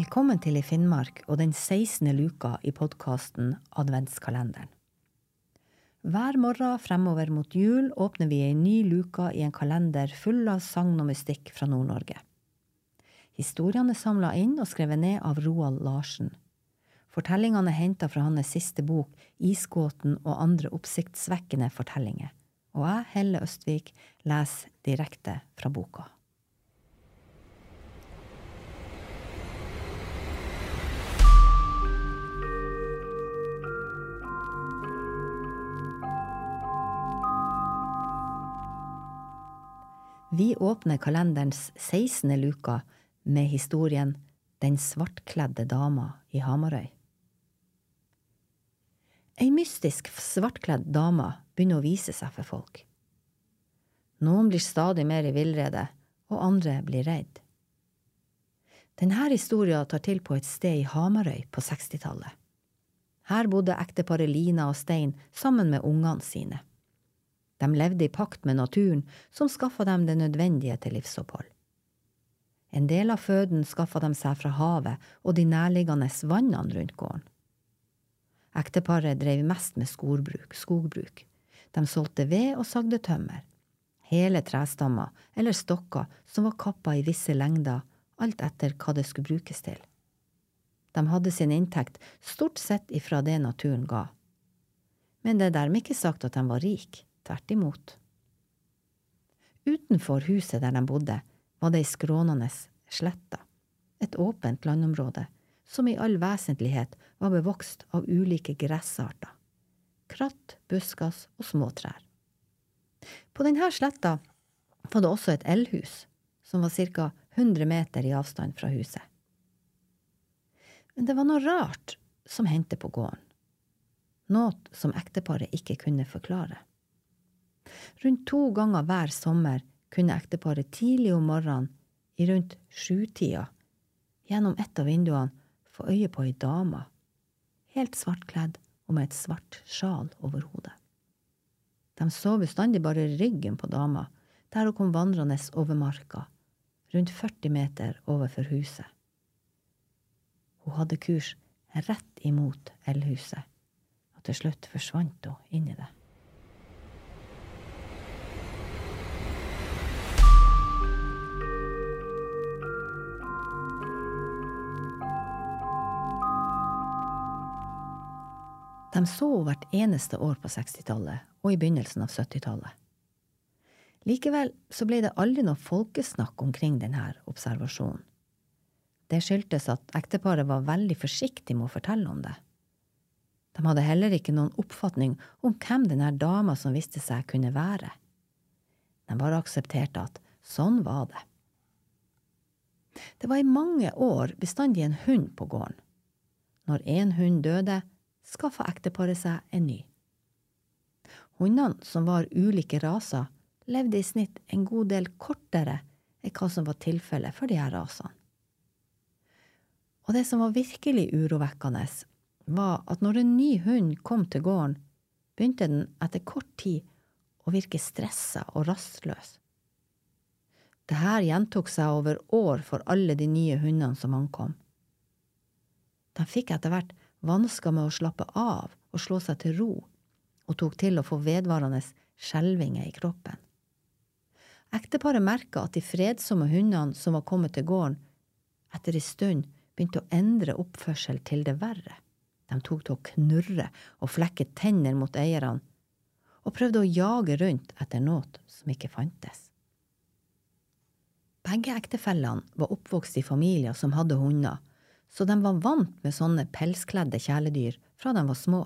Velkommen til I Finnmark og den 16. luka i podkasten Adventskalenderen. Hver morgen fremover mot jul åpner vi ei ny luka i en kalender full av sagn og mystikk fra Nord-Norge. Historiene er samla inn og skrevet ned av Roald Larsen. Fortellingene er henta fra hans siste bok Isgåten og andre oppsiktsvekkende fortellinger, og jeg, Helle Østvik, leser direkte fra boka. Vi åpner kalenderens 16. luka med historien Den svartkledde dama i Hamarøy. Ei mystisk svartkledd dame begynner å vise seg for folk. Noen blir stadig mer i villrede, og andre blir redd. Denne historien tar til på et sted i Hamarøy på 60-tallet. Her bodde ekteparet Lina og Stein sammen med ungene sine. De levde i pakt med naturen, som skaffa dem det nødvendige til livsopphold. En del av føden skaffa de seg fra havet og de nærliggende vannene rundt gården. Ekteparet drev mest med skogbruk, skogbruk. De solgte ved og sagde tømmer. Hele trestammer eller stokker som var kappa i visse lengder, alt etter hva det skulle brukes til. De hadde sin inntekt stort sett ifra det naturen ga. Men det er dermed ikke sagt at de var rike. Tvert imot. Utenfor huset der de bodde, var det ei skrånende slette, et åpent landområde som i all vesentlighet var bevokst av ulike gressarter, kratt, buskas og småtrær. På denne sletta var det også et eldhus, som var ca. 100 meter i avstand fra huset. Men det var noe rart som hendte på gården, noe som ekteparet ikke kunne forklare. Rundt to ganger hver sommer kunne ekteparet tidlig om morgenen, i rundt sjutida, gjennom et av vinduene få øye på ei dame, helt svartkledd og med et svart sjal over hodet. De så bestandig bare ryggen på dama, der hun kom vandrende over marka, rundt 40 meter overfor huset. Hun hadde kurs rett imot eldhuset, og til slutt forsvant hun inn i det. De så henne hvert eneste år på 60-tallet og i begynnelsen av 70-tallet. Likevel så ble det aldri noe folkesnakk omkring denne observasjonen. Det skyldtes at ekteparet var veldig forsiktig med å fortelle om det. De hadde heller ikke noen oppfatning om hvem denne dama som viste seg, kunne være. De bare aksepterte at sånn var det. Det var i mange år bestandig en hund på gården. Når én hund døde, skaffa ekteparet seg en ny. Hundene, som var ulike raser, levde i snitt en god del kortere enn hva som var tilfellet for de her rasene. Og det som var virkelig urovekkende, var at når en ny hund kom til gården, begynte den etter kort tid å virke stressa og rastløs. Dette gjentok seg over år for alle de nye hundene som ankom. De fikk etter hvert vansker med å slappe av og slå seg til ro, og tok til å få vedvarende skjelvinger i kroppen. Ekteparet merka at de fredsomme hundene som var kommet til gården, etter ei stund begynte å endre oppførsel til det verre. De tok til å knurre og flekke tenner mot eierne, og prøvde å jage rundt etter noe som ikke fantes. Begge ektefellene var oppvokst i familier som hadde hunder, så de var vant med sånne pelskledde kjæledyr fra de var små.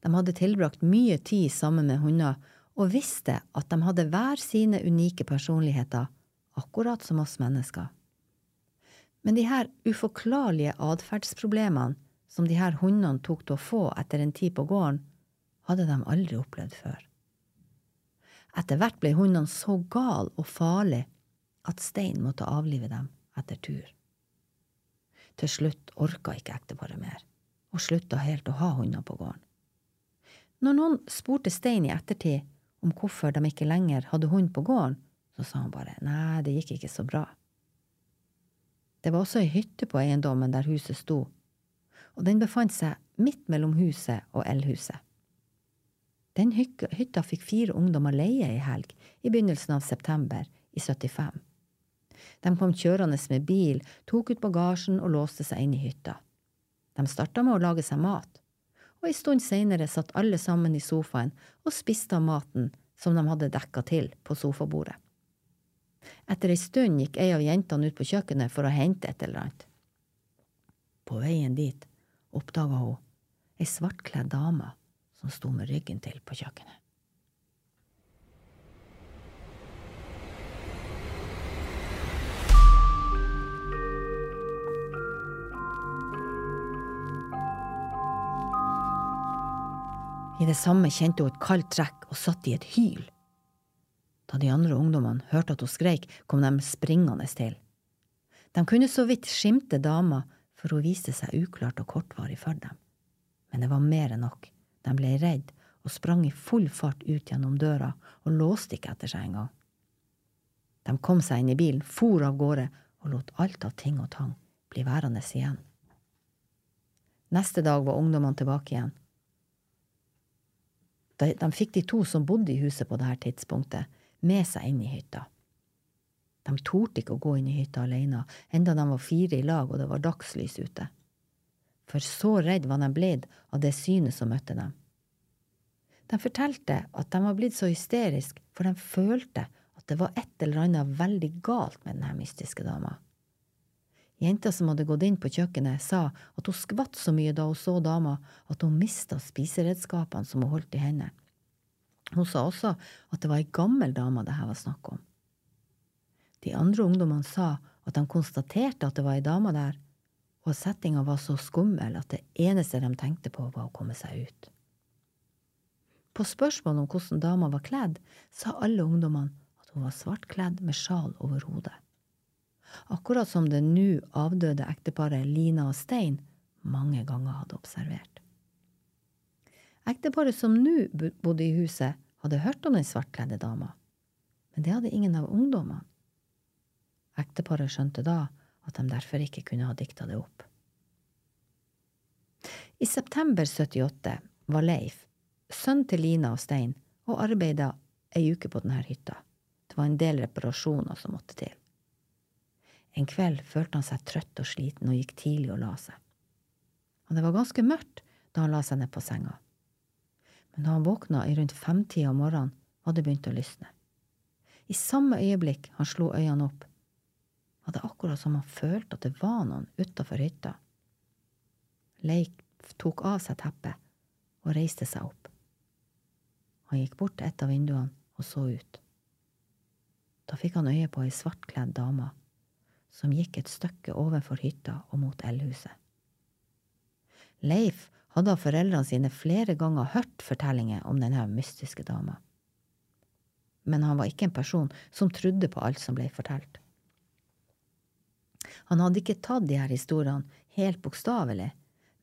De hadde tilbrakt mye tid sammen med hunder og visste at de hadde hver sine unike personligheter, akkurat som oss mennesker. Men de her uforklarlige atferdsproblemene som de her hundene tok til å få etter en tid på gården, hadde de aldri opplevd før. Etter hvert ble hundene så gale og farlige at Stein måtte avlive dem etter tur. Til slutt orka ikke ekteparet mer, og slutta helt å ha hunder på gården. Når noen spurte Stein i ettertid om hvorfor de ikke lenger hadde hund på gården, så sa han bare nei, det gikk ikke så bra. Det var også ei hytte på eiendommen der huset sto, og den befant seg midt mellom huset og elhuset. Den hytta fikk fire ungdommer leie ei helg i begynnelsen av september i 75. De kom kjørende med bil, tok ut bagasjen og låste seg inn i hytta. De starta med å lage seg mat, og ei stund seinere satt alle sammen i sofaen og spiste av maten som de hadde dekka til på sofabordet. Etter ei stund gikk ei av jentene ut på kjøkkenet for å hente et eller annet. På veien dit oppdaga hun ei svartkledd dame som sto med ryggen til på kjøkkenet. I det samme kjente hun et kaldt trekk og satt i et hyl. Da de andre ungdommene hørte at hun skreik, kom de springende til. De kunne så vidt skimte dama, for hun viste seg uklart og kortvarig for dem. Men det var mer enn nok. De ble redd og sprang i full fart ut gjennom døra og låste ikke etter seg engang. De kom seg inn i bilen, for av gårde og lot alt av ting og tang bli værende igjen. Neste dag var ungdommene tilbake igjen. De, fikk de to som bodde i huset på dette tidspunktet, med seg inn i hytta. De torde ikke å gå inn i hytta alene, enda de var fire i lag og det var dagslys ute. For så redd var de blitt av det synet som møtte dem. De fortalte at de var blitt så hysteriske, for de følte at det var et eller annet veldig galt med denne mystiske dama. Jenta som hadde gått inn på kjøkkenet, sa at hun skvatt så mye da hun så dama at hun mista spiseredskapene som hun holdt i hendene. Hun sa også at det var ei gammel dame det her var snakk om. De andre ungdommene sa at de konstaterte at det var ei dame der, og at settinga var så skummel at det eneste de tenkte på, var å komme seg ut. På spørsmål om hvordan dama var kledd, sa alle ungdommene at hun var svartkledd med sjal over hodet. Akkurat som det nå avdøde ekteparet Lina og Stein mange ganger hadde observert. Ekteparet som nå bodde i huset, hadde hørt om den svartkledde dama, men det hadde ingen av ungdommene. Ekteparet skjønte da at de derfor ikke kunne ha dikta det opp. I september 78 var Leif, sønn til Lina og Stein, og arbeida ei uke på denne hytta. Det var en del reparasjoner som måtte til. En kveld følte han seg trøtt og sliten og gikk tidlig og la seg. Og det var ganske mørkt da han la seg ned på senga men da han våkna i rundt femtida om morgenen, var det begynt å lysne. I samme øyeblikk han slo øynene opp, var det akkurat som han følte at det var noen utafor hytta. Leik tok av seg teppet og reiste seg opp. Han gikk bort til et av vinduene og så ut. Da fikk han øye på ei svartkledd dame som gikk et stykke overfor hytta og mot eldhuset. Leif hadde av foreldrene sine flere ganger hørt fortellinger om denne mystiske dama. Men han var ikke en person som trodde på alt som ble fortalt. Han hadde ikke tatt de her historiene helt bokstavelig,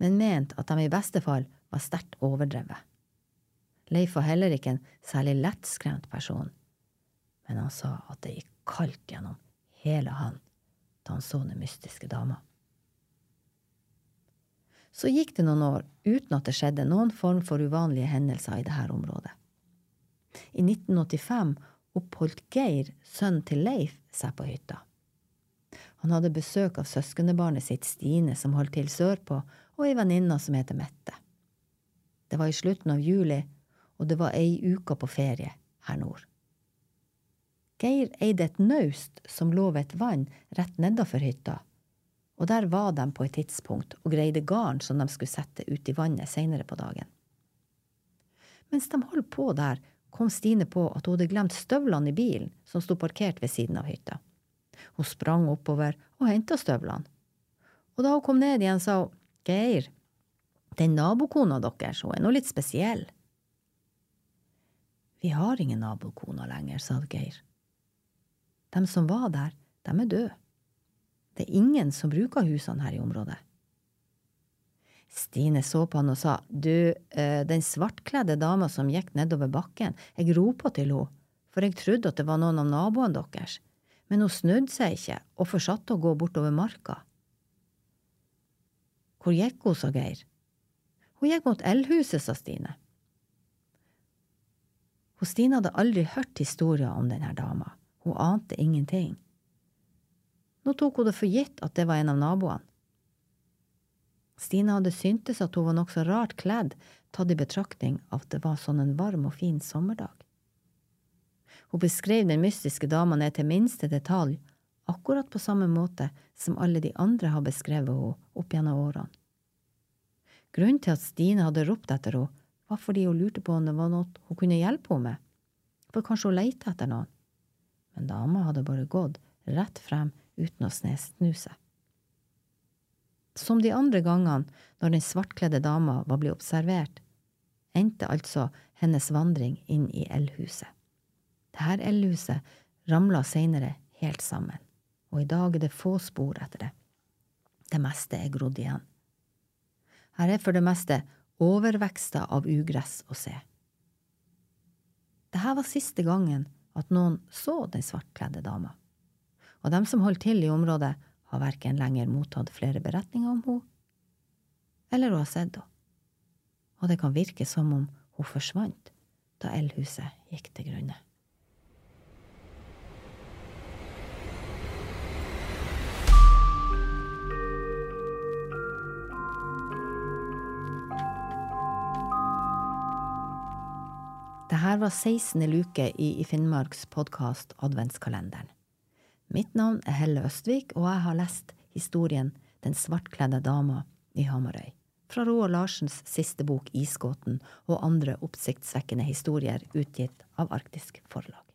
men ment at de i beste fall var sterkt overdrevet. Leif var heller ikke en særlig lettskremt person, men han sa at det gikk kaldt gjennom hele han da han så den mystiske dama. Så gikk det noen år uten at det skjedde noen form for uvanlige hendelser i dette området. I 1985 oppholdt Geir, sønnen til Leif, seg på hytta. Han hadde besøk av søskenbarnet sitt Stine, som holdt til sørpå, og ei venninne som heter Mette. Det var i slutten av juli, og det var ei uke på ferie her nord. Geir eide et naust som lå ved et vann rett nedafor hytta, og der var de på et tidspunkt og greide garn som de skulle sette ut i vannet seinere på dagen. Mens de holdt på der, kom Stine på at hun hadde glemt støvlene i bilen som sto parkert ved siden av hytta. Hun sprang oppover og henta støvlene. Og da hun kom ned igjen, sa hun, Geir, den nabokona deres, hun er nå litt spesiell. Vi har ingen nabokona lenger, sa Geir. De som var der, de er døde. Det er ingen som bruker husene her i området. Stine så på han og sa, du, eh, den svartkledde dama som gikk nedover bakken, jeg ropa til henne, for jeg trodde at det var noen av naboene deres, men hun snudde seg ikke og fortsatte å gå bortover marka. Hvor gikk hun, sa Geir. Hun gikk mot eldhuset, sa Stine. Hun Stine hadde aldri hørt historien om denne dama, hun ante ingenting. Nå tok hun det for gitt at det var en av naboene. Stine hadde syntes at hun var nokså rart kledd, tatt i betraktning at det var sånn en varm og fin sommerdag. Hun beskrev den mystiske dama ned til minste detalj, akkurat på samme måte som alle de andre har beskrevet henne opp gjennom årene. Grunnen til at Stine hadde ropt etter henne, var fordi hun lurte på om det var noe hun kunne hjelpe henne med, for kanskje hun lette etter noen. Men dama hadde bare gått rett frem uten å snu seg. Som de andre gangene når den svartkledde dama var blitt observert, endte altså hennes vandring inn i eldhuset. Dette eldhuset ramla seinere helt sammen, og i dag er det få spor etter det. Det meste er grodd igjen. Her er for det meste overvekster av ugress å se. Dette var siste gangen at noen så den svartkledde dama, og dem som holdt til i området, har verken lenger mottatt flere beretninger om henne, eller hun har sett henne, og det kan virke som om hun forsvant da eldhuset gikk til grunne. Dette var 16. luke i Finnmarks podkast Adventskalenderen. Mitt navn er Helle Østvik, og jeg har lest historien Den svartkledde dama i Hamarøy. Fra Roald Larsens siste bok Isgåten og andre oppsiktsvekkende historier utgitt av Arktisk Forlag.